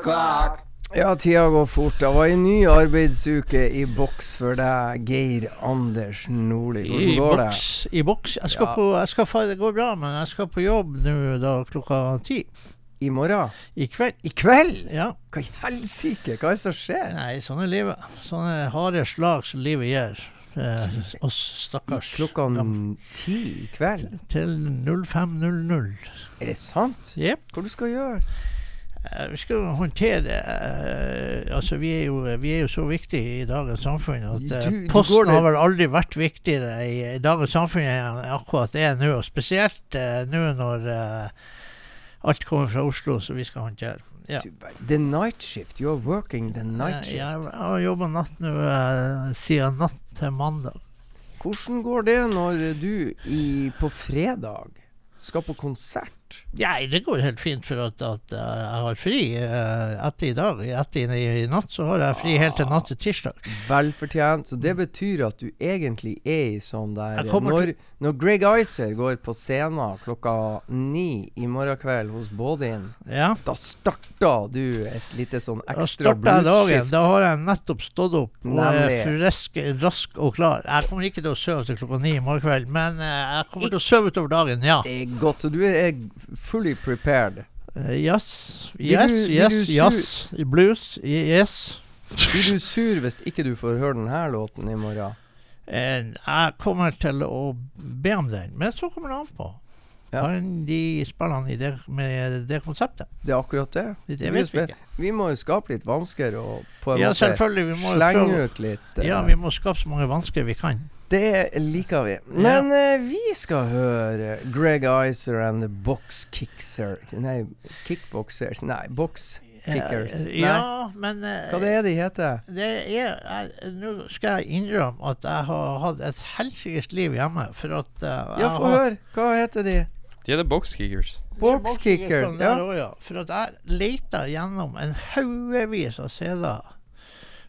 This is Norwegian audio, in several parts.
o'clock. Ja, tida går fort. Det var en ny arbeidsuke i boks for deg, Geir Anders Nordli. Hvordan går det? boks. I boks. Jeg skal Ja. på, jeg skal, det går bra, men jeg skal på jobb nå da klokka ti I morgen? i kveld. I kveld? Ja. Hva i helsike? Hva er det som skjer? Nei, sånn er livet. Sånne harde slag som livet gir eh, oss stakkars. Klokka gamle. ti i kveld? Til 05.00. Er det sant? Yep. Hva du skal gjøre? Eh, Vi skal jo håndtere det. Altså, vi er, jo, vi er jo så viktige i dagens samfunn at eh, Du- du Posten har vel aldri vært viktigere i, i dagens samfunn enn akkurat det er nå. Og spesielt eh, nå når uh, alt kommer fra Oslo, som vi skal håndtere. Ja. The night shift. You're working the night shift. Shift. jeg har jobba natt nå uh, siden natt til mandag. Hvordan går det når du i, på fredag skal på konsert? Nei, det går helt fint, for at, at eh, jeg har fri eh, etter i dag. Etter i, natt så har jeg fri helt til natt til tirsdag. Velfortjent. Så det betyr at du egentlig er i sånn der når, når Greg Icer går på scenen klokka ni i morgen kveld hos Bådin, Ja. da starter du et lite sånn ekstra bluesskift. Da har jeg nettopp stått opp og er frisk, rask og klar. Jeg kommer ikke til å sove til klokka ni i morgen kveld, men eh, jeg kommer til å sove utover dagen, ja. Det er godt. Så du er fully prepared. Uh, yes, yes, du- yes, yes. Blues, yes. Blir du sur hvis ikke du får høre denne låten i morgen? Uh, jeg kommer til å be om den, men så kommer det an på. Ja. Kan de spiller i det, med det konseptet? Det er akkurat det. Det, blir vet vi ikke. Vi må jo skape litt vansker og på en Ja, måte slenge ut litt. uh, Ja, vi må skape så mange vansker vi kan. Det liker vi. Men eh, vi skal høre Greg Icer and the Box Kickser Nei, Kickboxers Nei, Box Kickers. Nei, Ja, men eh, hva det er de heter? Det er jeg- Nå skal jeg innrømme at jeg har hatt et helsikes liv hjemme. For at uh, Ja, få høre. Hva heter de? De heter Boxkickers. Box Kicker. Sånn Ja. også, ja. For at jeg leita gjennom en haugevis av CD-er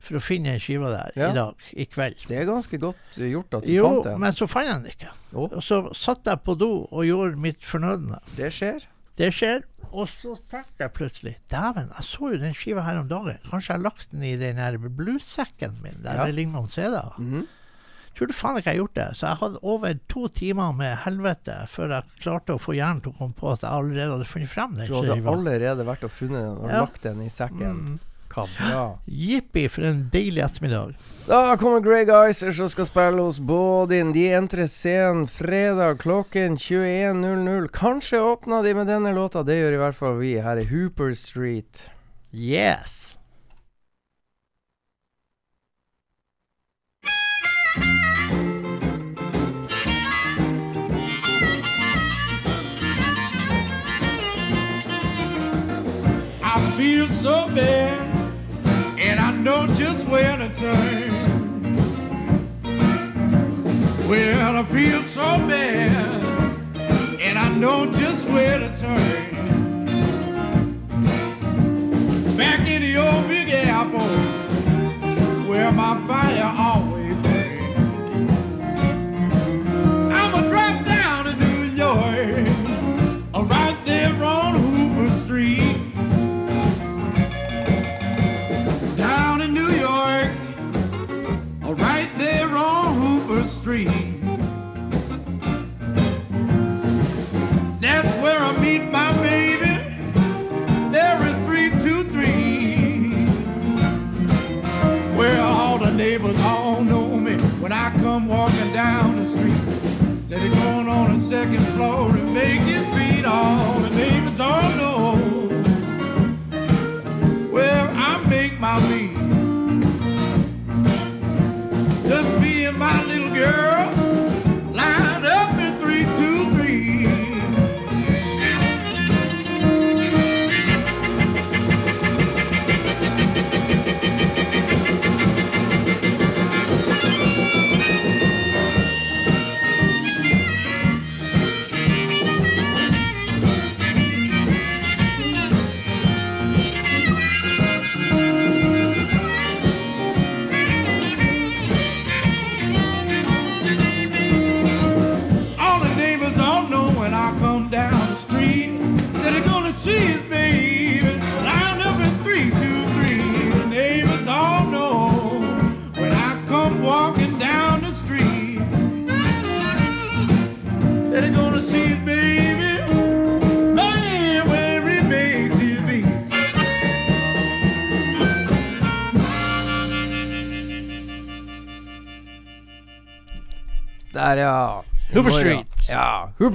for å finne en skive der Ja. i dag, i kveld. Det er ganske godt eh, gjort at du Jo, fant den. Jo, men så fant jeg den ikke. Oh. Og så satt jeg på do og gjorde mitt fornødne. det skjer. Det skjer. Og så tenkte jeg plutselig Dæven, jeg så jo den skiva her om dagen. Kanskje jeg har lagt den i den her bluesekken min der Ja. det ligger noen CD-er. Mhm. Tror du faen ikke jeg har gjort det. Så jeg hadde over to timer med helvete før jeg klarte å få hjernen til å komme på at jeg allerede hadde funnet frem den Du hadde allerede vært og funnet og Ja. lagt den i sekken. Mm. Bra. Jippi for en deilig ettermiddag. Da kommer Greg Icer som skal spille hos Bådin. De entrer scenen fredag klokken 21.00. Kanskje åpner de med denne låta. Det gjør i hvert fall vi. Her i Hooper Street. Yes. I feel so bad, know just where to turn. Well, I feel so bad, and I know just where to turn.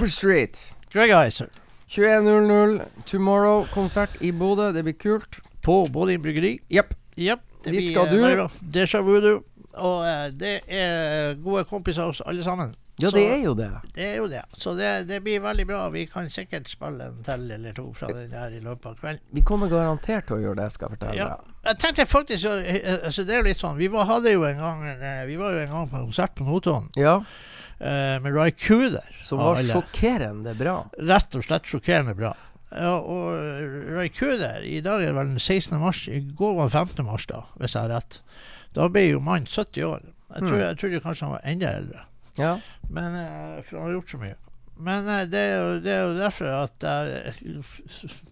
Ja, Hooper Street. Dragizer. 21.00 Tomorrow. Konsert i Bodø. Det blir kult. på Bodø bryggeri. Jepp. Yep. Dit skal eh, du. Deja bra. Vu, du. Og uh, det er gode kompiser oss alle sammen. Ja, det er jo det. Det er jo det. Så det, det blir veldig bra. Vi kan sikkert spille en til eller to fra den der i løpet av kvelden. Vi kommer garantert til å gjøre det, skal jeg fortelle Ja. Jeg tenkte faktisk eh, altså Det er jo litt sånn Vi var, jo en gang eh, Vi var jo en gang på en konsert på Notodden Ja, eh, med Ry Cooder. som var sjokkerende bra. Rett og slett sjokkerende bra. Ja, og Ray Cooder, i dag er det vel den 16. mars, i går var det 15. mars, da, hvis jeg har rett. Da ble jo mannen 70 år. Jeg, tror, Mm. jeg trodde kanskje han var enda eldre, Ja. men, uh, for han har gjort så mye. Men uh, det, er jo, det er jo derfor at jeg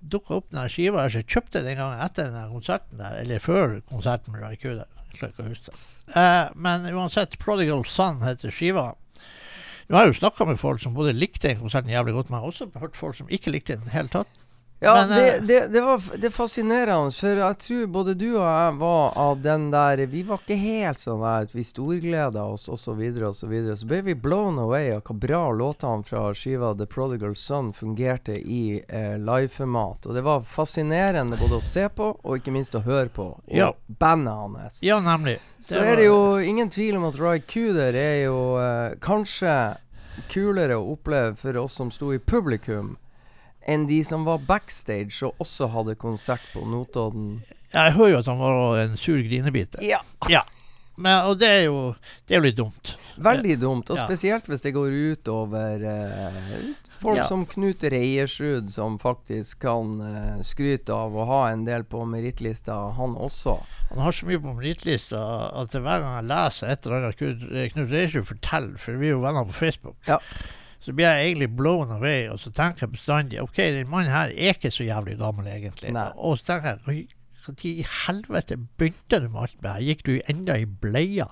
dukka opp den skiva jeg kjøpte den gangen etter den konserten der, eller før konserten med Ray Cooder. Jeg klarer ikke å huske det. Eh, men uansett, Prodigal Son heter skiva. Nå har jeg jo snakka med folk som både likte den konserten jævlig godt, men jeg har også hørt folk som ikke likte den i det hele tatt. Ja, Men, det, eh, det, det var det er fascinerende, for jeg tror både du og jeg var av den der Vi var ikke helt sånn at vi storgleda oss osv., og så videre, og så videre. Så ble vi blown away av hvor bra låtene fra skiva The Prodigal Son fungerte i eh, liveformat. Og det var fascinerende både å se på og ikke minst å høre på. Og Ja. bandet hans. Ja, nemlig. Så var- er det jo ingen tvil om at Ry Cooder er jo eh, kanskje kulere å oppleve for oss som sto i publikum, enn de som var backstage og også hadde konsert på Notodden. Jeg hører jo at han var en sur grinebiter. Ja. Ja. Men, og det er jo Det er jo litt dumt. Veldig dumt, og Ja. spesielt hvis det går ut over uh, folk Ja. som Knut Reiersrud, som faktisk kan uh, skryte av å ha en del på merittlista, han også. Han har så mye på merittlista at hver gang jeg leser et eller annet Knut, Reiersrud forteller, for vi er jo venner på Facebook, Ja. Så blir jeg egentlig blown away, og så tenker jeg bestandig OK, den mannen her er ikke så jævlig gammel, egentlig. Nei. Og så tenker jeg Når i helvete begynte du med alt det her? Gikk du enda i bleia?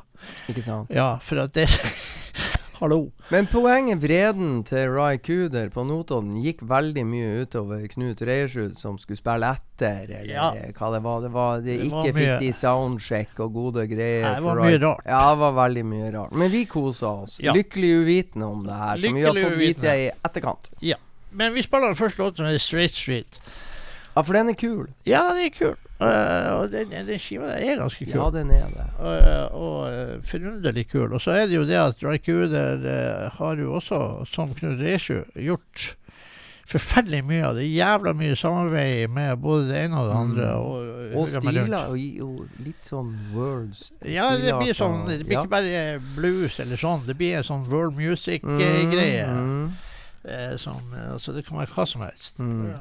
Ikke sant? Ja, for at det hallo. Men poenget vreden til Ry Cooder på Notodden gikk veldig mye utover Knut Reiersrud, som skulle spille etter, eller Ja. hva det var. Det var de Det ikke mye- fikk de soundcheck og gode greier. Nei, det var mye rart. Ja, det var veldig mye rart. Men vi kosa oss. Ja. Lykkelig uvitende om det her, som vi har Lykkelig fått vite i etterkant. Ja. Men vi spiller den første låten, som heter Straight Street. Ja, for den er kul. Ja, den er kul. Eh, og den, den skiva der er ganske kul. Ja, den er det. Eh, og eh, forunderlig kul. Og så er det jo det at Raikuder uh, har jo også, som Knut Reisju, gjort forferdelig mye av det. Jævla mye samarbeid med både det ene og det andre. Mm. Og, Og stiler, og, og litt sånn words. Ja, det blir sånn Det blir ja. ikke bare blues eller sånn. Det blir en sånn world music-greie. Mm, mm. Eh, som, altså det kan være hva som helst. Mm.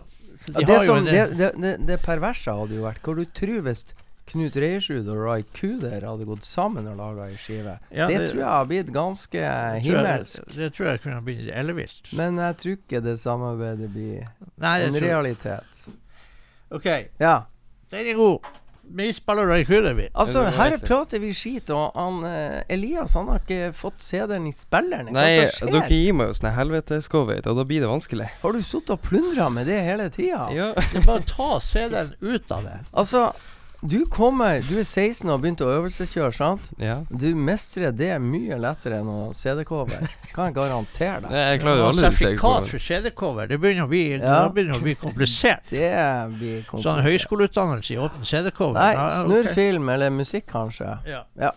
De det, som, det, det, det, det perverse hadde jo vært Hva du tror hvis Knut Reiersrud og Rai Kuder hadde gått sammen og laga ei skive? Ja, det, tror jeg har blitt ganske himmelsk. Det tror jeg kunne blitt ellevilt. Men jeg tror ikke det samarbeidet blir Nei, en realitet. OK, Ja. den er god. Vi spiller Raikuder, vi. Altså, er her prater vi skit, og han eh, Elias han har ikke fått CD-en i spilleren. Hva Nei, som dere gir meg jo sånn helvetescover, og da blir det vanskelig. Har du sittet og plundra med det hele tida? Ja. Det er bare å ta CD-en ut av det. Altså, du kommer Du er 16 og har begynt å øvelseskjøre, sant? ja. Du mestrer det mye lettere enn å CD-cover. Kan jeg garantere deg. Jeg klarer jo aldri Sertifikat for CD-cover, det begynner å bli, Ja. det begynner å bli komplisert. Det blir komplisert. Sånn komplisert. høyskoleutdannelse i åpen CD-cover. Nei, snurr film eller musikk, kanskje. Ja. Ja.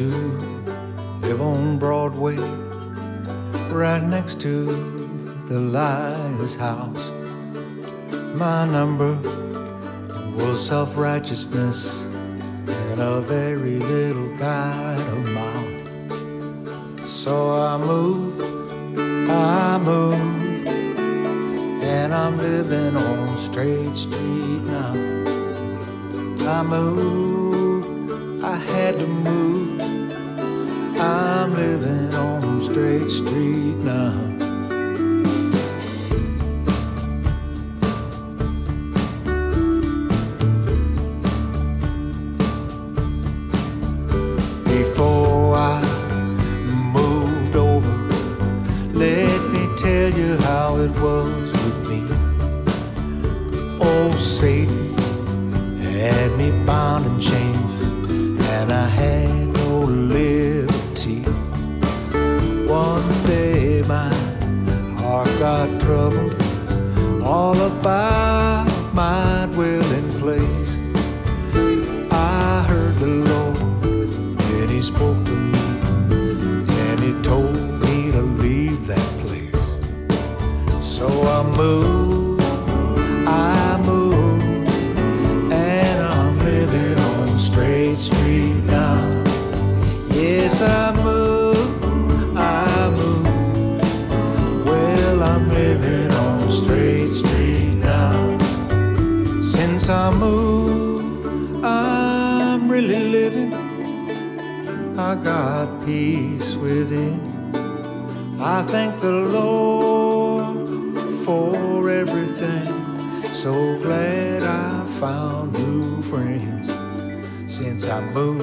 To live on Broadway, right next to the Liar's House. My number was self righteousness and a very little kind of mouth. So I moved, I moved, and I'm living on Straight Street now. I moved, I had to move. Living on Straight Street now. I moved.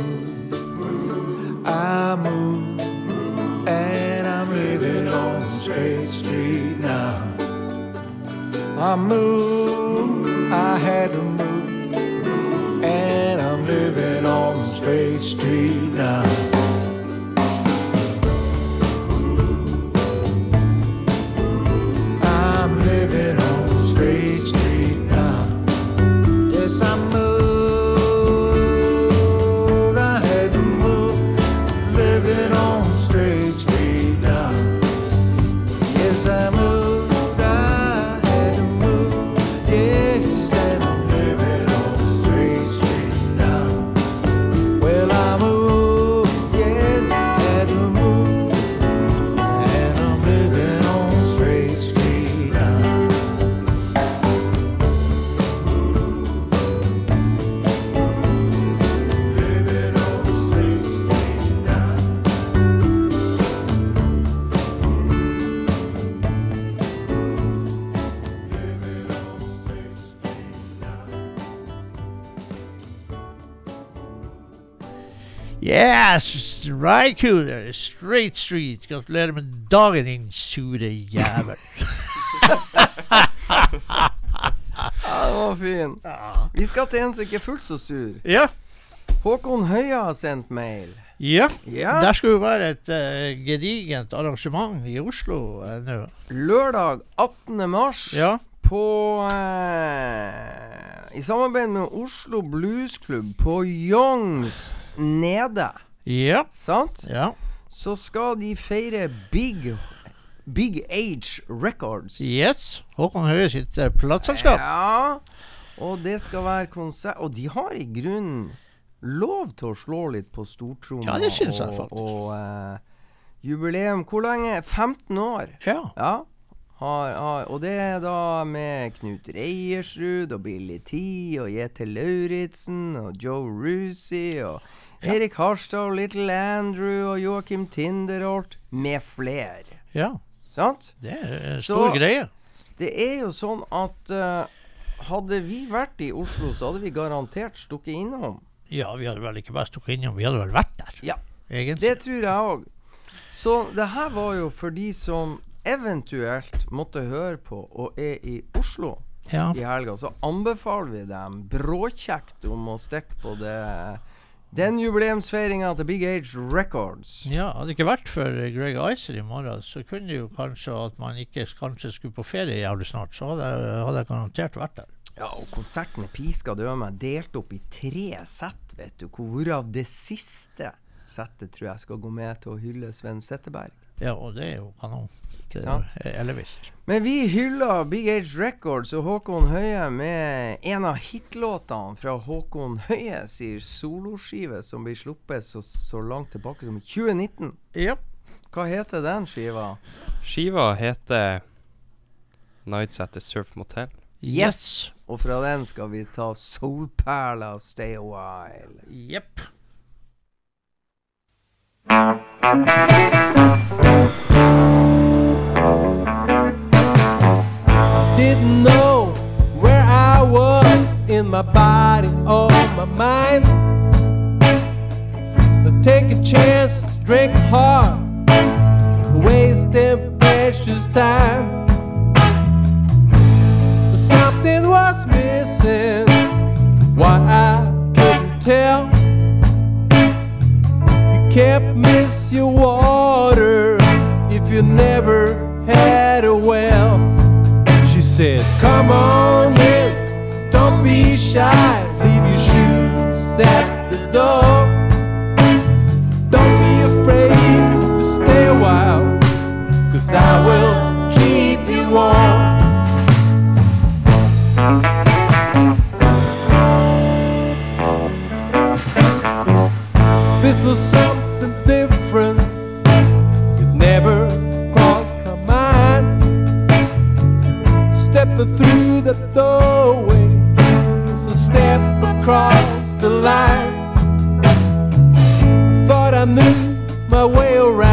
Yes, right cooler, straight street. Gratulerer med dagen, din sure jævel. Ja, det var fin. Vi skal til en som ikke er fullt så sur. Ja. Håkon Høia har sendt mail. ja. Ja. Der skulle jo være et uh, gedigent arrangement i Oslo uh, nå. Lørdag 18. mars Ja. på eh, I samarbeid med Oslo Bluesklubb på Youngs Nede. Ja. Sant? Ja. Så skal de feire Big Big Age Records. Yes. Håkon Høie sitt uh, plateselskap. Ja. Og det skal være konsert Og de har i grunnen lov til å slå litt på stortromma. Ja, det synes jeg og- faktisk. Og eh, jubileum Hvor lenge? 15 år. Ja. Ja. Har, har, og det er da med Knut Reiersrud og Billy T og Jette Lauritzen og Joe Rusi og Erik Harstad og Little Andrew og Joakim Tinderholt med flere. ja. Sant? Det er en Så- greie. Det er jo sånn at uh, hadde vi vært i Oslo, så hadde vi garantert stukket innom. Ja, vi hadde vel ikke bare stukket innom, vi hadde vel vært der. Ja. Egentlig. Det tror jeg òg. Så det her var jo for de som eventuelt måtte høre på og er i Oslo Ja. i helga, så anbefaler vi dem bråkjekt om å stikke på det den jubileumsfeiringa til Big Age Records. Ja, hadde det ikke vært for Greg Icer i morgen, så kunne det jo kanskje at man ikke kanskje skulle på ferie jævlig snart, så hadde hadde jeg garantert vært der. Ja, og konserten med Piska døde meg delt opp i tre sett, vet du. Hvorav det siste settet tror jeg skal gå med til å hylle Sven Setteberg. Ja, og det er jo kanon. Det sant? er ellevisst. Men vi hyller Big Age Records og Håkon Høie med en av hitlåtene fra Håkon Høie sin soloskive som blir sluppet så, så langt tilbake som i 2019. Yep. Hva heter den skiva? Skiva heter Nights at the Surf Motel. Yes! Og fra den skal vi ta Solperla Stay a While. Jepp. Didn't know where I was in my body or my mind. Taking chances, drinking hard, wasting precious time. But something was missing, what I couldn't tell. You can't miss your water if you never had a well. Said, Come on in, don't be shy, leave your shoes at the door. Don't be afraid to stay a while, cause I will keep you warm. my way around.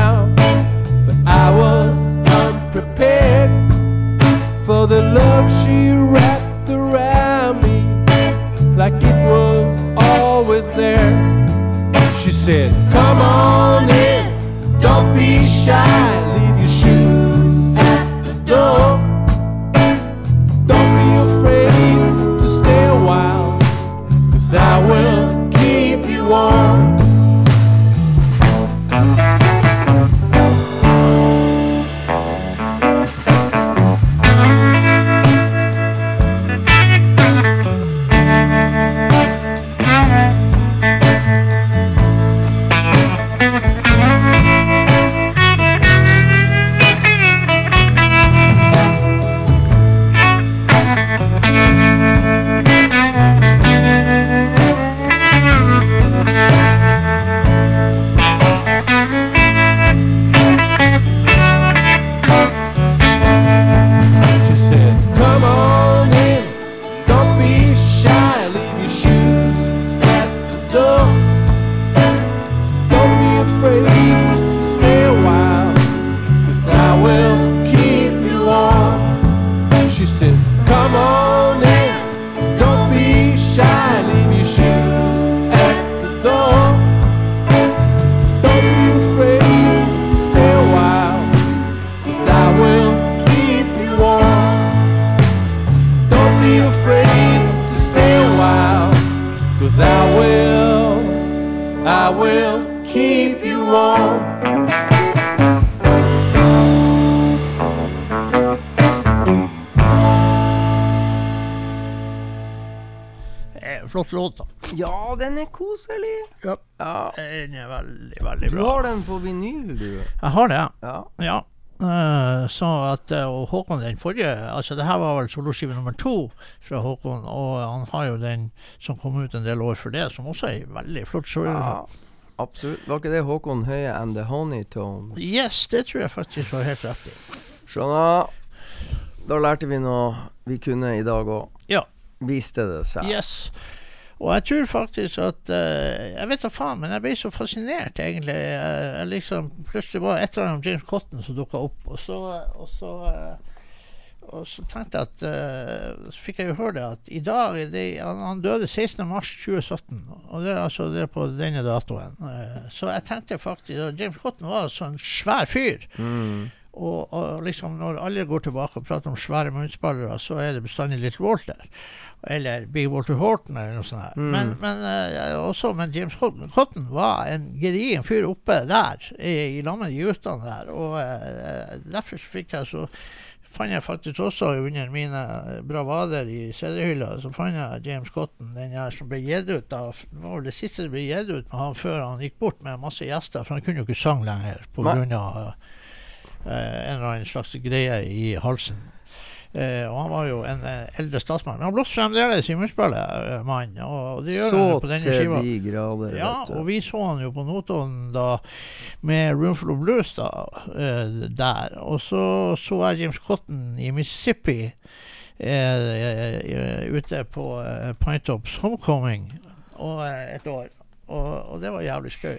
Den forrige Altså det her var vel soloskive nummer to fra Håkon, og han har jo den som kom ut en del år før det, som også er veldig flott Så, ja. Absolutt. Var ikke det Håkon Høie and the Honeytones? Yes, det tror jeg faktisk var helt rett i. Skjønner. Da lærte vi noe vi kunne i dag òg. Ja. Viste det seg. Yes. Og jeg tror faktisk at uh, Jeg vet da faen, men jeg ble så fascinert, egentlig. Jeg, jeg liksom Plutselig var et eller annet om James Cotton som dukka opp, og så, og så eh, og så tenkte jeg at eh, Så fikk jeg jo høre det at i dag det, han, han døde 16.3.2017. Og det er altså det på denne datoen. Eh, så jeg tenkte faktisk at James Cotton var en sånn svær fyr. Mm. Og, og liksom når alle går tilbake og prater om svære munnspillere, så er det bestandig litt Walter. Eller Big Walter Horton eller noe sånt. Mm. Men, men, eh, også, men James Cotton, var en gedigen fyr oppe der, i, i lag i de der. Og eh, derfor fikk jeg så fant jeg faktisk også under mine bravader i CD-hylla, så fant jeg James Cotton, den her som ble gitt ut av Det var vel det siste som ble gitt ut med han før han gikk bort med masse gjester, for han kunne jo ikke sange lenger på Uh, eh, en eller annen slags greie i halsen. Eh, og han var jo en eh, eldre statsmann. Men han blåste fremdeles i munnspillet, eh. Og, det gjør Så han på denne til de grader, Ja, og vi så han jo på Notodden da med Roomful of Blues da, eh, der. Og så så jeg James Cotton i Mississippi eh, eh, ute på Pinetops Homecoming og, et år. Og, og det var jævlig skøy.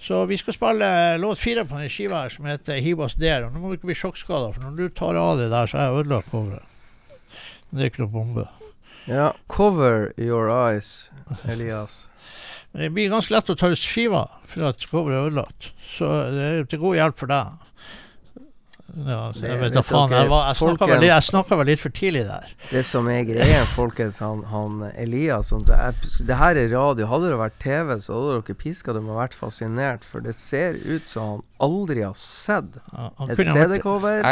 Så vi skal spille låt fire på den skiva her som heter 'Hiv oss der'. Og nå må du ikke bli sjokkskada, for når du tar av det der, så har jeg ødelagt coveret. Det er ikke noe bombe. Ja, cover your eyes, Elias. Det blir ganske lett å ta ut skiva for at coveret er ødelagt. Så det er til god hjelp for deg. Ja, Det jeg vet vet da faen. dere, Jeg, var- jeg snakka vel, jeg snakket vel litt for tidlig der. Det som er greia, folkens, han, han Elias som det, er, det her er radio. Hadde det vært TV, så hadde dere piska dem og vært fascinert. For det ser ut som han aldri har sett Ja, et CD-cover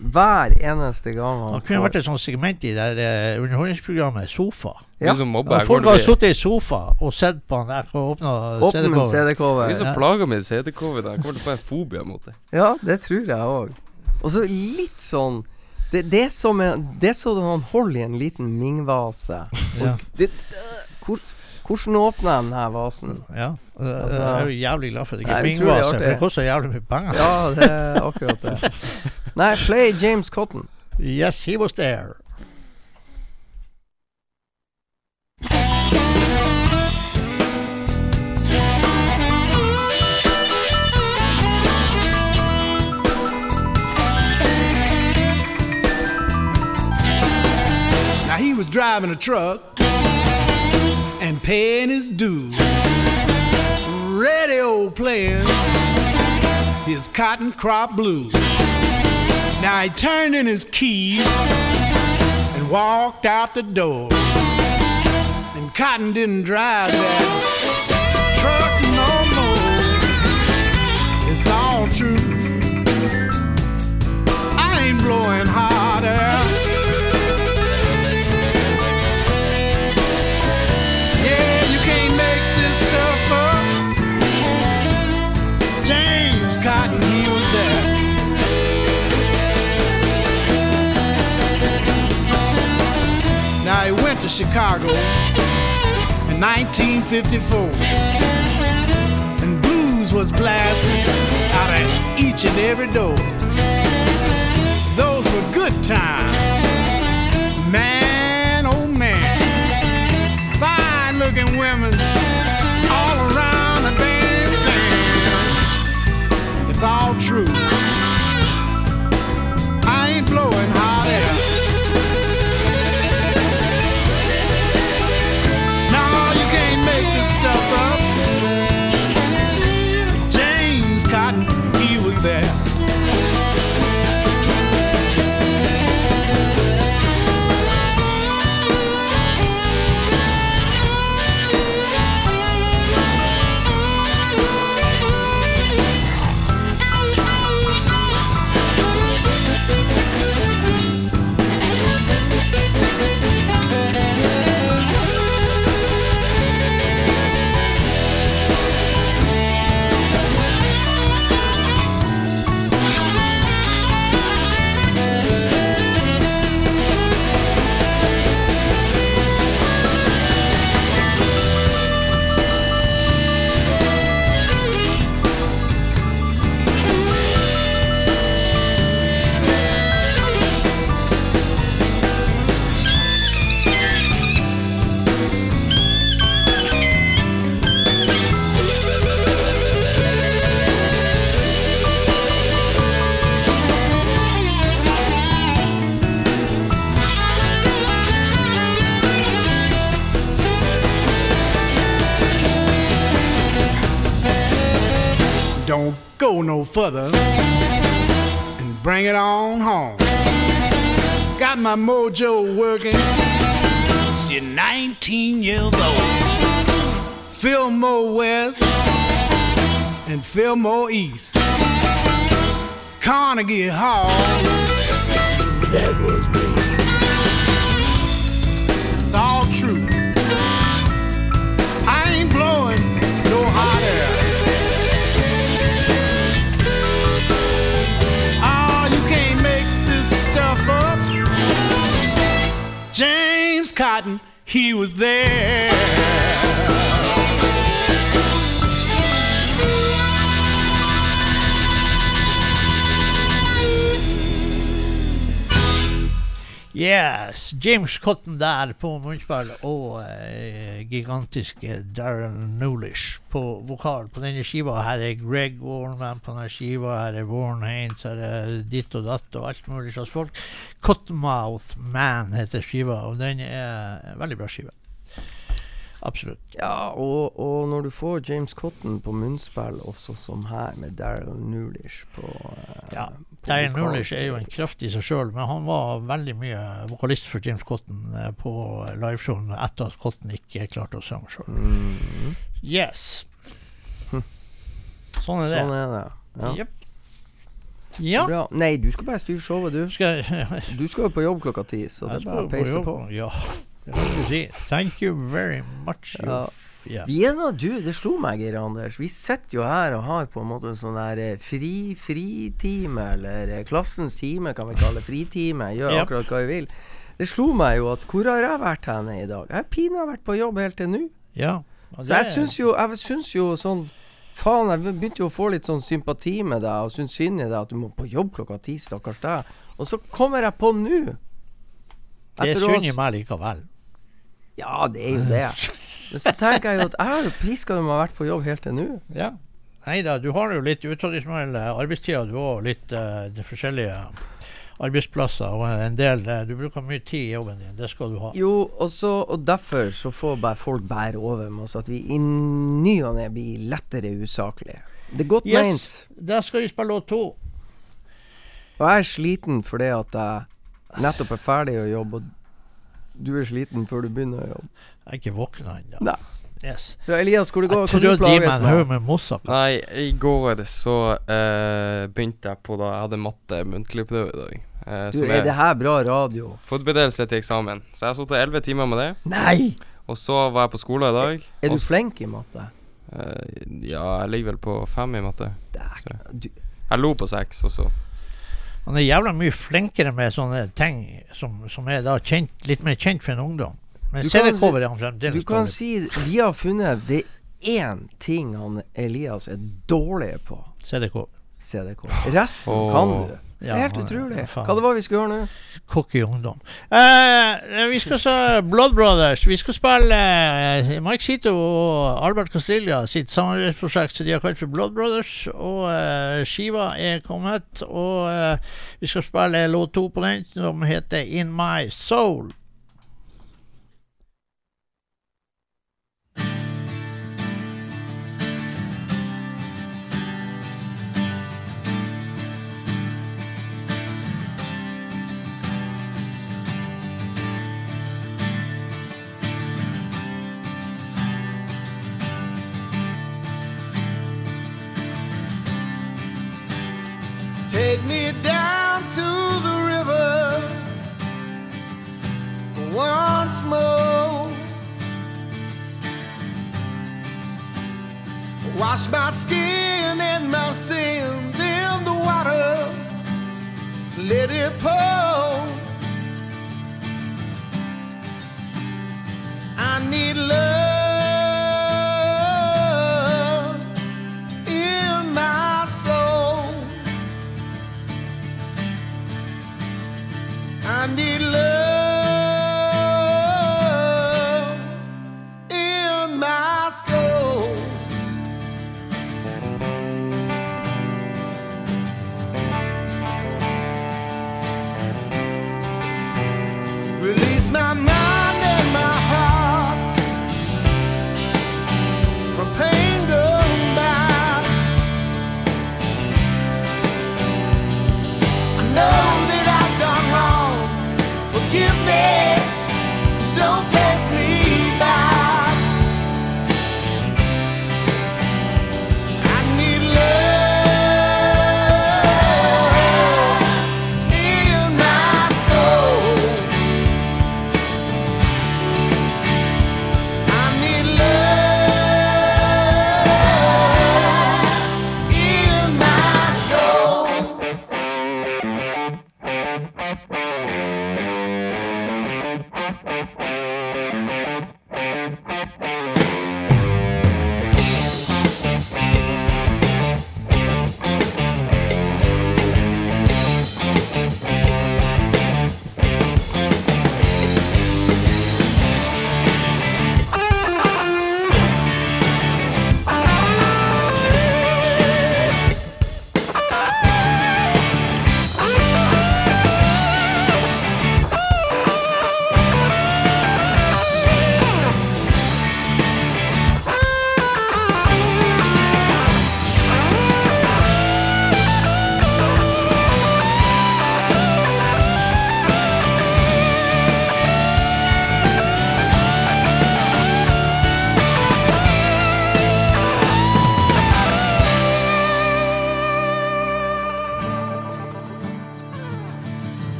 hver eneste gang han han kunne vært et sånt segment i det der, eh, underholdningsprogrammet Sofa. Ja. Som mobber, Og folk har sittet i sofa og sett på han der og åpna CD-cover. CD-cover. Vi som plager med CD-covid, jeg kommer til å få en fobia mot det. Ja, det tror jeg òg. Og så litt sånn det, det er som en, Det er sånn han holder i en liten Ming-vase. Ja. Det, hvor, hvordan åpner jeg den her vasen? Ja, Altså- jeg er jo jævlig glad for at det ikke er min utrolig vase, for det koster jævlig mye penger. Ja, det er akkurat det. Nei, play James Cotton. Yes, he was there. Driving a truck and paying his dues. Radio playing his cotton crop blues. Now he turned in his keys and walked out the door. And Cotton didn't drive that Chicago in 1954. And blues was blasting out of each and every door. Those were good times. Man, oh man fine looking women all around the bandstand. It's all true. No further and bring it on home. Got my mojo working. She's 19 years old. Fillmore West and Fillmore East. Carnegie Hall. That was He was there. Yes, James Cotton der på munnspill og eh, gigantiske Darren Nulish på vokal på denne skiva. Her er Greg Warman på denne skiva, her er Warren Haines, her er ditt og datt og alt mulig slags folk. Cottonmouth Man heter skiva, og den er en veldig bra skive. Absolutt. Ja, og, og når du får James Cotton på munnspill, også som her, med Daryl Nulish på, eh, Ja, på Darren er jo en kraft i seg sjøl, men han var veldig mye vokalist for James Cotton eh, på liveshowen etter at Cotton ikke klarte å synge sjøl. Mm, Yes. Sånn er det. sånn er det. Ja. Ja. Bra. Nei, du skal bare styre showet, du. Skal jeg Du skal jo på jobb klokka ti, så det er bare å peise på. Ja. Det kan du si. Thank you very much. you Ja. Ja. Vi er da, du, det slo meg, Geir Anders. Vi sitter jo her og har på en måte en sånn der eh, fri fritime, eller eh, klassens time, kan vi kalle det. Fritime. Gjør yep. akkurat hva vi vil. Det slo meg jo at hvor har jeg vært henne i dag? Jeg har pinadø vært på jobb helt til nå. ja. Så jeg syns jo, jeg syns jo sånn Faen, jeg begynte jo å få litt sånn sympati med deg, og syns synd i deg at du må på jobb klokka ti, stakkars deg. Og så kommer jeg på nå. Det er synd i meg likevel. Ja, det er jo det. Men så tenker jeg jo at jeg har jo piska dem har vært på jobb helt til nå. Ja. Nei da, du har jo litt utradisjonelle arbeidstider, du òg. Litt uh, de forskjellige arbeidsplasser og en del uh, Du bruker mye tid i jobben din. Det skal du ha. Jo, og, så, og derfor så får bare folk bære over med oss at vi i ny og ne blir lettere usaklige. Det er godt Yes. meint. Da skal vi spille låt to. Og jeg er sliten fordi at jeg nettopp er ferdig å jobbe, og du er sliten før du begynner å jobbe. Jeg er ikke våkna ennå. Yes. Ja, Elias, hvor det går? Jeg trodde de meg en haug med? moussaka. Nei, i går så uh, begynte jeg på da jeg hadde matte muntlig prøve i dag. eh, Du, er det her bra radio? forberedelse til eksamen. Så jeg har sittet elleve timer med det. Nei! Og så var jeg på skole i dag. Er er du flink i matte? Uh, ja, jeg ligger vel på fem i matte. Jeg lo på seks også. Han er jævla mye flinkere med sånne ting som, som er da kjent, litt mer kjent for en ungdom. Men Du kan CD-cover er han du kan dårlig si Vi har funnet Det én ting han Elias er dårlig på. CD-cover. CDK. Resten oh. kan du. Ja, helt utrolig. faen. Hva det var vi skulle gjøre nå? Cocky ungdom. Eh, vi skal så Blood Brothers. Vi skal spille eh, Mike Sito og Albert Castilla sitt samarbeidsprosjekt som de har kalt for Blood Brothers. Og eh, skiva er kommet, og eh, vi skal spille låt to på den, som heter In My Soul. Take me down to the river once more. Wash my skin and my sins in the water.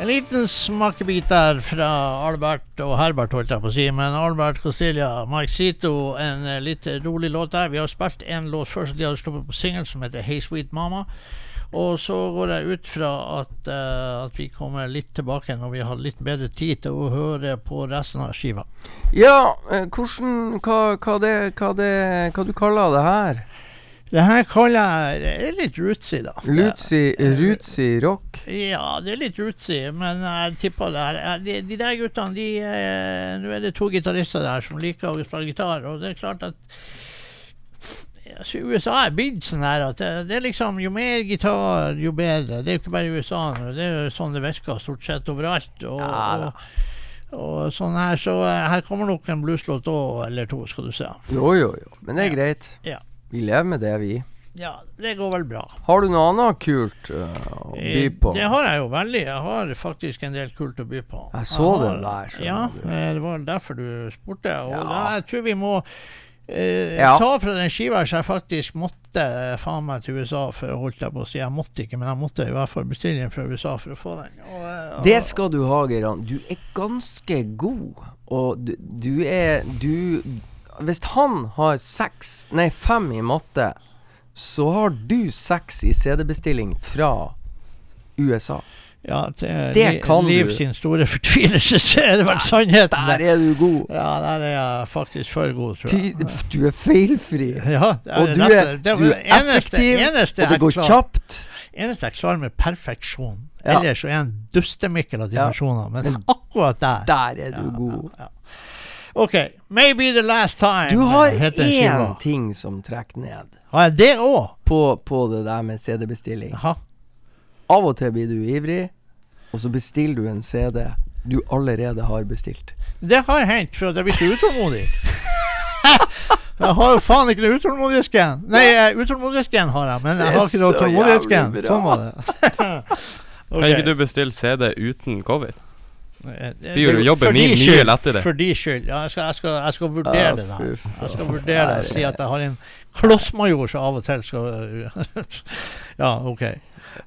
En liten smakebit der fra Albert og Herbert, holdt jeg på å si. Men Albert Costilla, Marxito, en eh, litt rolig låt der. Vi har spilt en låt før som de hadde sluppet på singel, som heter Hey Sweet Mama. Og så går jeg ut fra at, uh, at vi kommer litt tilbake når vi har litt bedre tid til å høre på resten av skiva. Ja, eh, hvordan hva, hva, det, hva, det, hva du kaller det her? Det her kaller jeg er litt rootsy, da. Lutsi, rootsy rock? Ja, det er litt rootsy, men jeg tipper det her eh, De, de der guttene, de eh, Nå er det to gitarister der som liker å spille gitar, og det er klart at altså, USA er blitt sånn her at det, det er liksom Jo mer gitar, jo bedre. Det er jo ikke bare i USA det er jo sånn det virker stort sett overalt. Og, Ja, og, og sånn her, så eh, her kommer nok en blueslåt òg, eller to, skal du se. Jo, jo, jo. Men det er greit. Ja. Vi lever med det, vi. Ja, det går vel bra. Har du noe annet kult uh, å by Eh, på? Det har jeg jo veldig. Jeg har faktisk en del kult å by på. Jeg så har- den der, Ja, du. eh, det var derfor du spurte. Og Ja. da, jeg tror vi må Uh, Ja. ta fra den skiva så jeg faktisk måtte faen meg til USA for å holde jeg på å si. Jeg måtte ikke, men jeg måtte i hvert fall bestille den fra USA for å få den. Og, uh, Det skal du ha, Geiran. Du er ganske god. Og du, du er Du Hvis han har seks, nei fem i matte, så har du seks i CD-bestilling fra USA. ja, Det Li- kan Liv du. sin store fortvilelse, er det vel sannheten. Der er du god. Ja, der er jeg faktisk for god, tror jeg. du er feilfri. Ja, er Og du er, du er eneste- effektiv, eneste og det går kjapt. eneste jeg klarer med perfeksjon. Ja. Ellers så er jeg en dustemikkel av dimensjoner. Men, Men akkurat der Der er du Ja, god. OK. Maybe the last time. Du har heter skiva. én ting som trekker ned Har jeg det òg? på, på det der med CD-bestilling. Av og til blir du ivrig, og så bestiller du en CD du allerede har bestilt. Det har hendt, for at jeg blir så utålmodig. jeg har jo faen ikke noe utålmodighetsgen. Nei, eh, utålmodighetsgen har jeg, men jeg har ikke noe tålmodighetsgen. Sånn var det. Kan ikke du bestille CD uten cover? Eh, Blir jo jobben min mye lettere. For de skyld. Ja, jeg skal, jeg skal, jeg skal vurdere Ja, det der. Jeg skal vurdere det si at jeg har en klossmajor som av og til skal Ja, OK.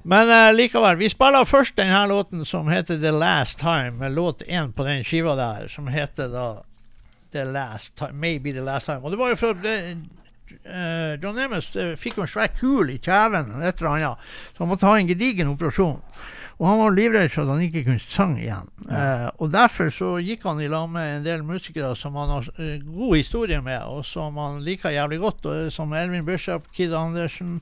Men uh, likevel. Vi spiller først denne låten som heter The Last Time, låt én på den skiva der, som heter da The Last Time. Maybe The Last Time. Og det var jo for det, eh, John Amos uh, fikk jo en svær kul i kjeven eller et eller annet, så han måtte ha en gedigen operasjon. Og han var livredd for at han ikke kunne sang igjen. Eh, og derfor så gikk han i lag med en del musikere som han har eh, god historie med, og som han liker jævlig godt, og, som Elvin Bishop, Kid Andersen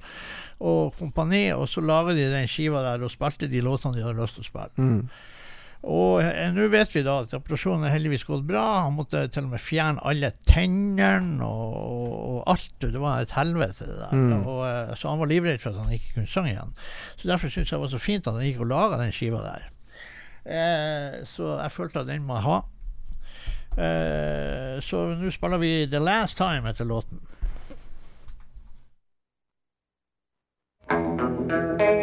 og kompani. Og så lager de den skiva der og spilte de låtene de hadde lyst til å spille. Mm. Og eh, nå vet vi da at operasjonen er heldigvis gått bra. Han måtte til og med fjerne alle tennene og, og, alt. Det var et helvete, det der. Mm. Og, eh, så han var livredd for at han ikke kunne synge igjen. Så derfor syns jeg det var så fint at han gikk og laga den skiva der. Eh, så jeg følte at den må jeg ha. Eh, så nå spiller vi The Last Time etter låten. Oh,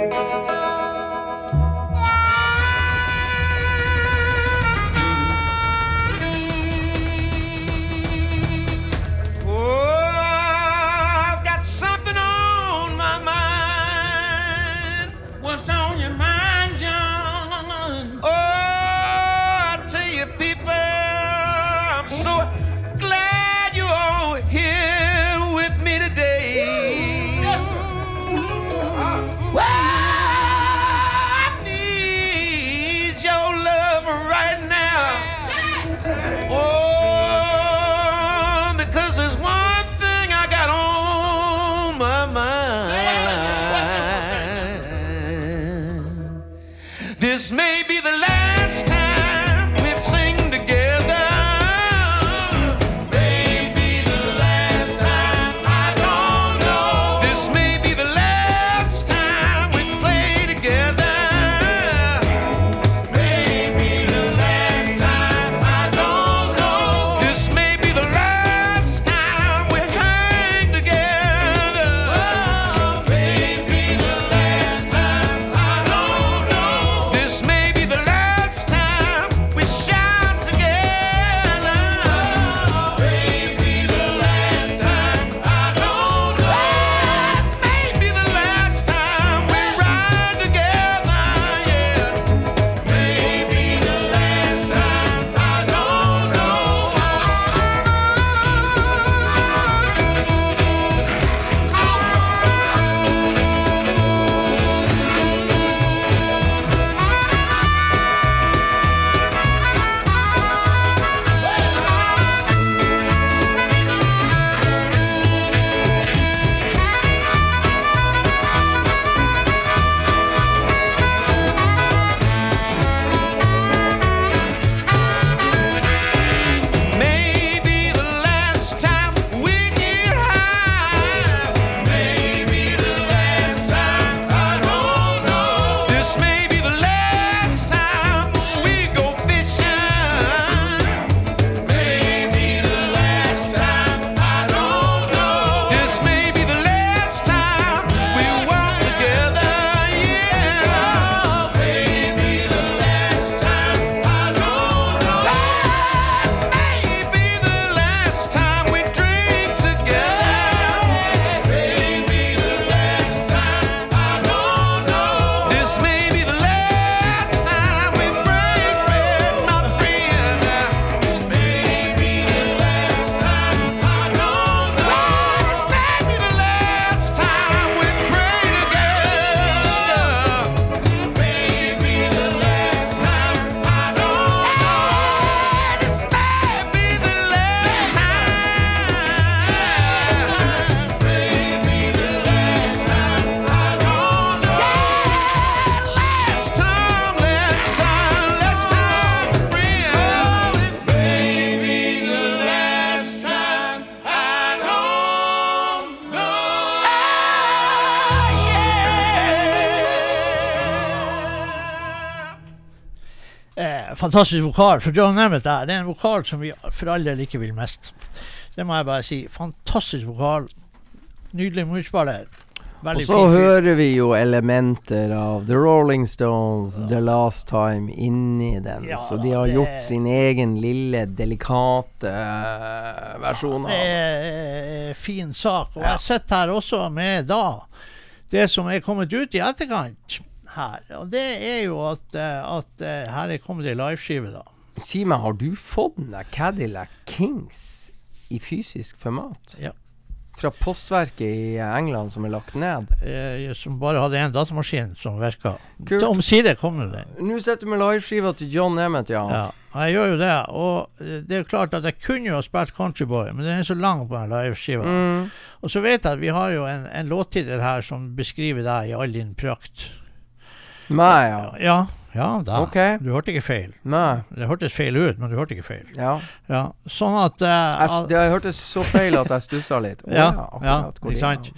fantastisk vokal For John Nemeth der. Det er en vokal som vi for all del ikke vil mest. Det må jeg bare si. Fantastisk vokal. Nydelig munnspiller. Og så hører vi jo elementer av The Rolling Stones, The Last Time, inni den. Ja så de har det- gjort sin egen lille, delikate eh, versjon av Det det. er en fin sak. Og Ja. jeg sitter her også med da det som er kommet ut i etterkant her. Og det er jo at, eh, at eh, her er kommet ei liveskive, da. Si meg, har du fått den der Cadillac Kings i fysisk format? Ja. Fra postverket i England som er lagt ned? Eh, som bare hadde én datamaskin som virka. Omsider kom det den. Nå sitter du med liveskiva til John Emmett, ja. Ja, jeg gjør jo det. Og eh, det er jo klart at jeg kunne jo ha spilt Countryboy, men den er så lang på den liveskiva. Mm. Og så vet jeg at vi har jo en, en låttittel her som beskriver deg i all din prakt. Meg, ja. Ja, da. Okay. Du hørte ikke feil. Nei. Det hørtes feil ut, men du hørte ikke feil. Ja. Ja, sånn at uh, Jeg, det hørtes så feil at jeg stussa litt. Oh, Ja, ja, ikke ja, sant?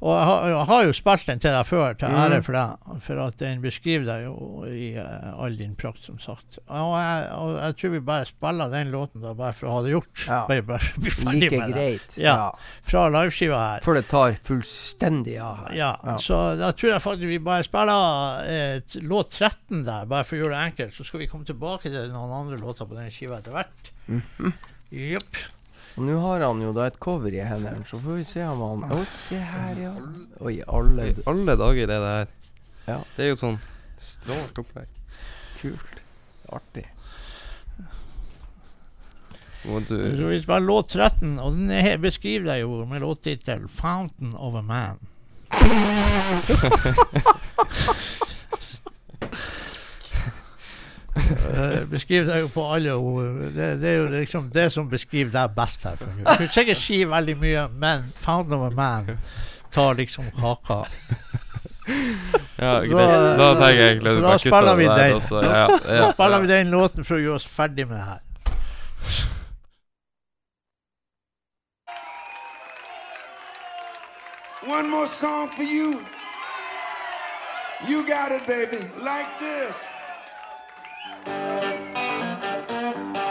Og jeg har, jeg har jo spilt den til deg før, til Mm. ære for deg. For at den beskriver deg jo i uh, all din prakt, som sagt. Og jeg, og jeg tror vi bare spiller den låten da, bare for å ha det gjort. Ja. Bare, bare bli ferdig Like med det. Ja. Fra liveskiva her. Før det tar fullstendig av her. Ja, Ja. så da tror jeg faktisk vi bare spiller uh, låt 13 der, bare for å gjøre det enkelt. Så skal vi komme tilbake til noen andre låter på den skiva etter hvert. Mhm. Jepp. Og nå har han jo da et cover i hendene, så får vi se om han Å, se her, ja. Oi, alle I alle dager, det der. Ja. Det er jo sånn strålt opplegg. Kult. Artig. Du Så vi spiller låt 13, og den er, beskriver deg jo med låttittel 'Fountain of a Man'. Eh, beskriver deg jo på alle ord. Det, det er jo liksom det som beskriver deg best her. for. Du kan sikkert si veldig mye, men Found of a Man' tar liksom kaka. Ja, greit. Da tenker jeg egentlig da spiller vi den. Også. Ja, Ja, Da spiller ja. vi den låten for å gjøre oss ferdig med det her. One more song for you. You got it, baby, like this. Thank you.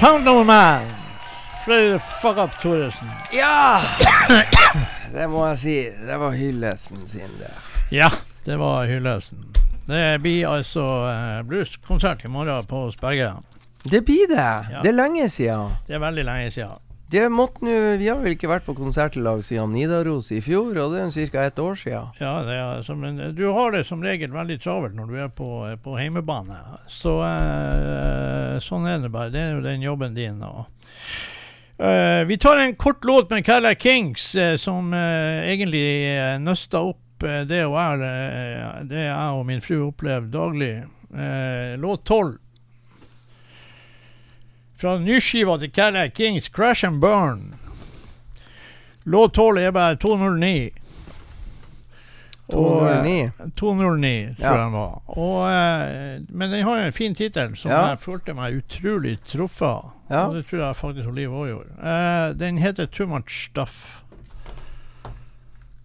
Found no man. Flere fuck up Thoresen. Ja! Det må jeg si. Det var hyllesten sin, det. Ja, det var hyllesten. Det blir altså eh, blueskonsert i morgen på hos begge. Det blir det. Ja. Det er lenge siden. Det er veldig lenge siden. Det måtte nå Vi har vel ikke vært på konsert i lag siden Nidaros i fjor, og det er ca. ett år siden. Ja, er, eh, du har det som regel veldig travelt når du er på, eh, på heimebane. Så eh, sånn er det bare. Det er jo den jobben din. Og, Eh, vi tar en kort låt med Calla Kings, eh, som eh, egentlig uh, nøsta opp eh, det, er, eh, det jeg og min fru opplever daglig. Eh, låt 12. Fra nyskiva til Calla Kings, 'Crash and Burn'. Låt 12 er bare 209. Og, eh, 209. 209, tror Ja. jeg den var. Og, eh, men den har jo en fin tittel som Ja. jeg følte meg utrolig truffet. Ja. Og det tror jeg faktisk Liv òg gjorde. Eh, den heter 'Too Much Stuff'.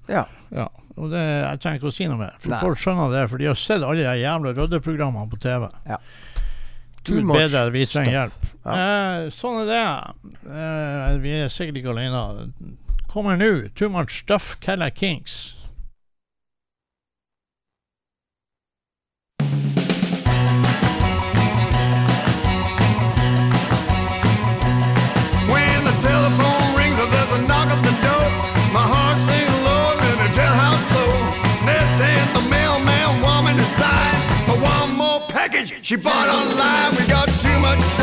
Ja. Ja, og det, Jeg trenger ikke å si noe mer, for folk skjønner det. For de har sett alle de jævla røddeprogrammene på TV. Too much bedre, vi trenger hjelp. Eh, sånn er det. Eh, vi er sikkert ikke alene. Kommer nå. 'Too Much Stuff', Calla Kings. She bought online. We got too much stuff.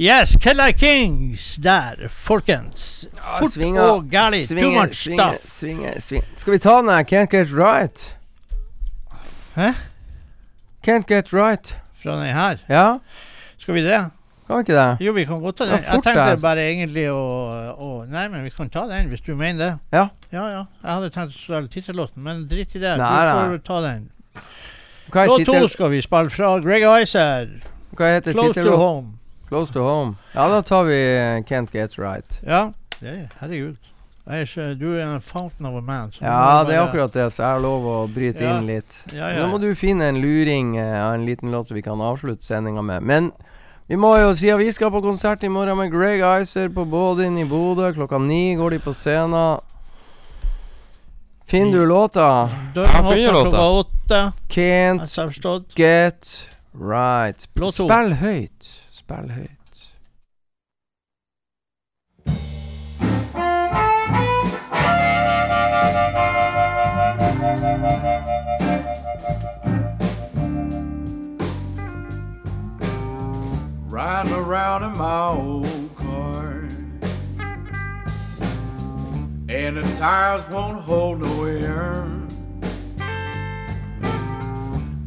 Yes, Kella Kings der, folkens. Fort svinger, og gærlig. Too much svinger, stuff. Svinger, svinger. Skal vi ta den her Can't Get Right? Hæ? Can't Get Right. Fra den her. Ja, Skal vi det? kan vi ikke det? Jo, vi kan godt ta Ja, den. Jeg tenkte altså. bare egentlig å, å Nei, men vi kan ta den hvis du mener det. Ja. Ja, ja. Jeg hadde tenkt å spille tittellåten, men drit i det. Nei, du nei. får ta den. Hva er Låt to skal vi spille fra Greg Icer. Hva heter Close to home. Close to Home. Ja, da tar vi eh, Can't Get Right. Ja, det, herregud. Er ikke, du er en fountain of a man. så Ja, det er akkurat det, så jeg har lov å bryte Ja. inn litt. Ja, Men ja. Nå må du finne en luring eh, av en liten låt så vi kan avslutte sendinga med. Men vi må jo si at vi skal på konsert i morgen med Greg Icer på Bådin i Bodø. Klokka ni går de på scenen. Finner du låta? Jeg finner låta. Can't get right. Spill høyt. Spill riding around in my old car. And the tires won't hold no air.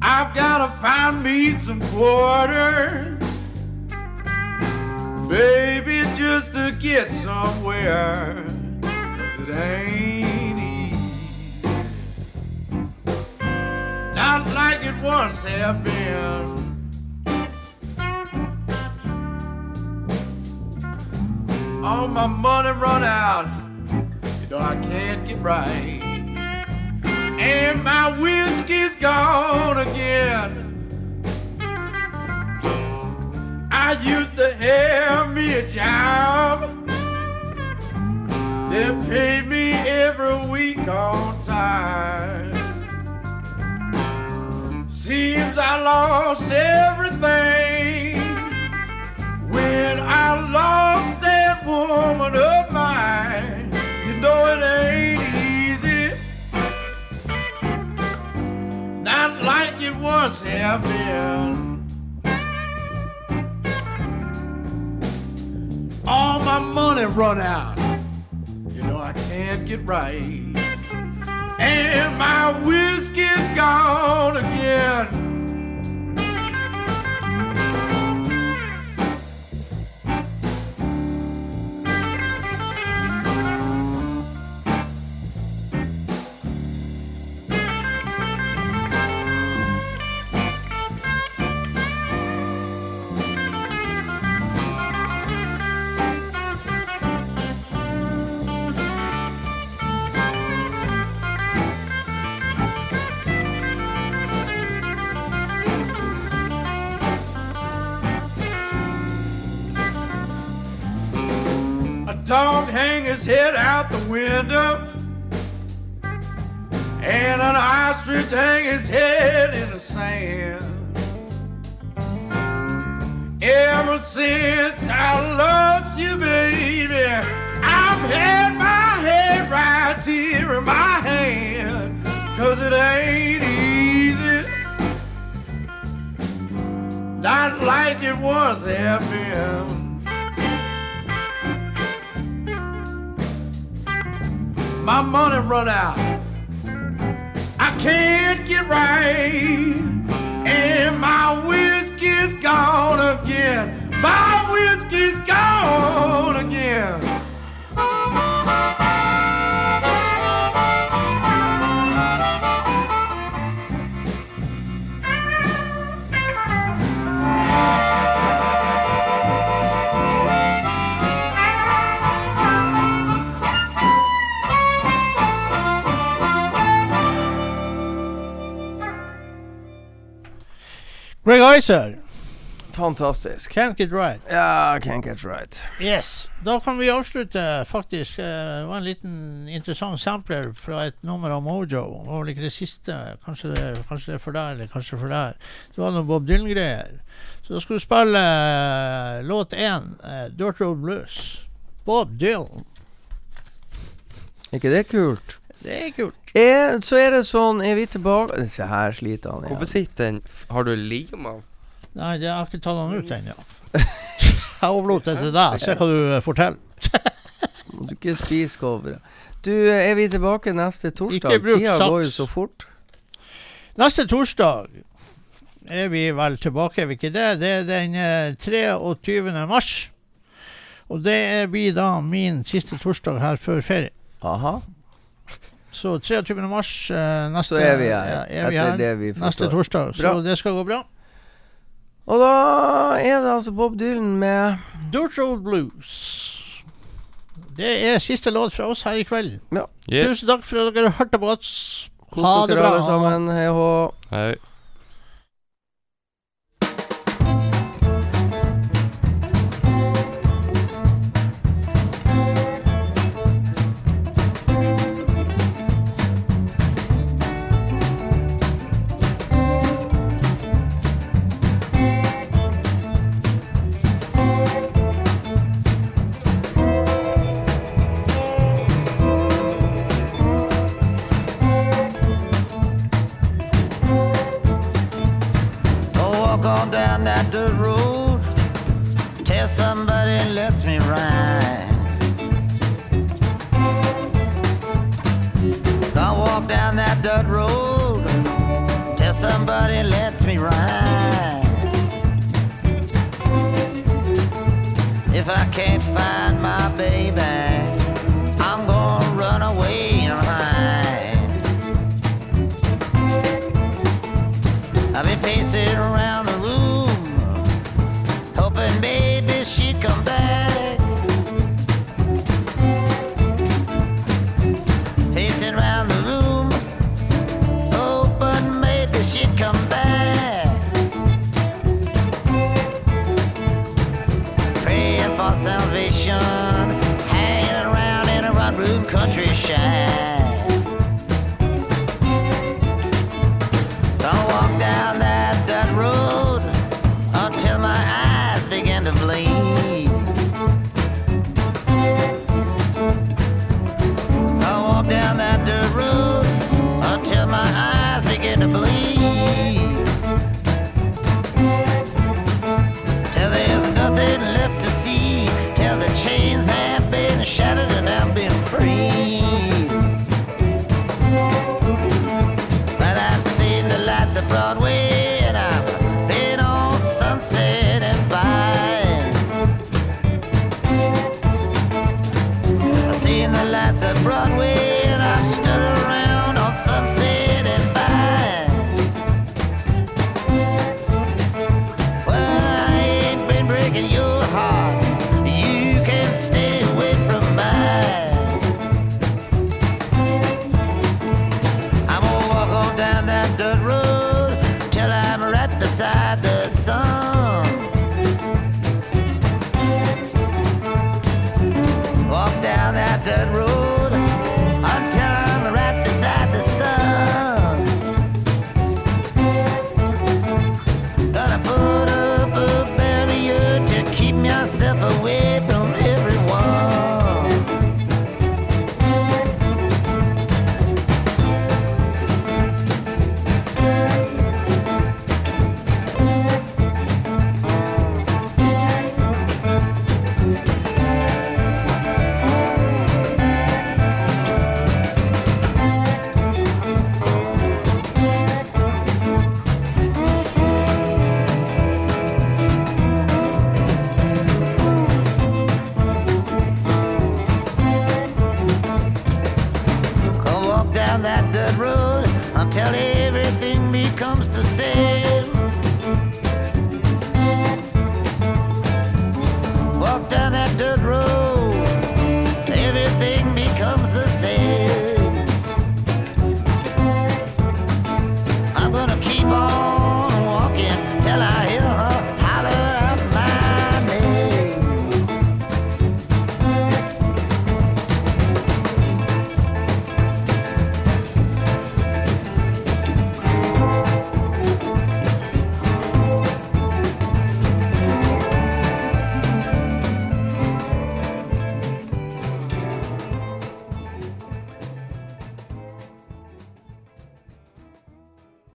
I've gotta find me some quarters. Baby, just to get somewhere. 'Cause it ain't easy. Not like it once have been. All my money run out. You know I can't get right. And my whiskey's gone again. I used to have me a job. They paid me every week on time. Seems I lost everything when I lost that woman of mine. You know it ain't easy, not like it once have. All my money run out. You know I can't get right. And my whiskey's gone again. His head out the window. And an ostrich hang his head in the sand. Ever since I lost you, baby, I've had my head right here in my hand. Cause it ain't easy. Not like it was have my money run out. I can't get right, and my whiskey's gone again. My whiskey's gone again. Greg Fantastisk. Can't Get Right. Ja, can't get right. Yes. Da kan vi avslutte, faktisk. eh, Det var en liten interessant sampler fra et nummer av Mojo. Det var vel ikke det siste. Kanskje det, kanskje det er for der, eller kanskje for der. Det var noe Bob Dylan-greier. Så da skal vi spille eh, låt én, eh, Dirt Road Blues. Bob Dylan. Er ikke det kult? Det er kult. Er, så er det sånn Er vi tilbake Se her sliter han Hvorfor igjen. sitter den Har du lima? Nei, jeg har ikke tatt han ut ennå. Jeg overlot det til deg. Se hva du eh, forteller. Må du ikke spise coveret. Du, er vi tilbake neste torsdag? Tida bruk går jo så fort. Neste torsdag er vi vel tilbake, er vi ikke det? Det er den eh, 23. mars. Og det blir da min siste torsdag her før ferie. Aha. Så 23. mars eh, neste Så er vi her. ja, er vi her det vi neste torsdag. torsdag. Så det skal gå bra. Og da er det altså Bob Dylan med Dirt Road Blues. Det er siste låt fra oss her i kveld. Yes. Tusen takk for at dere hørte på oss. Kos dere alle sammen. Hei hå. Hei.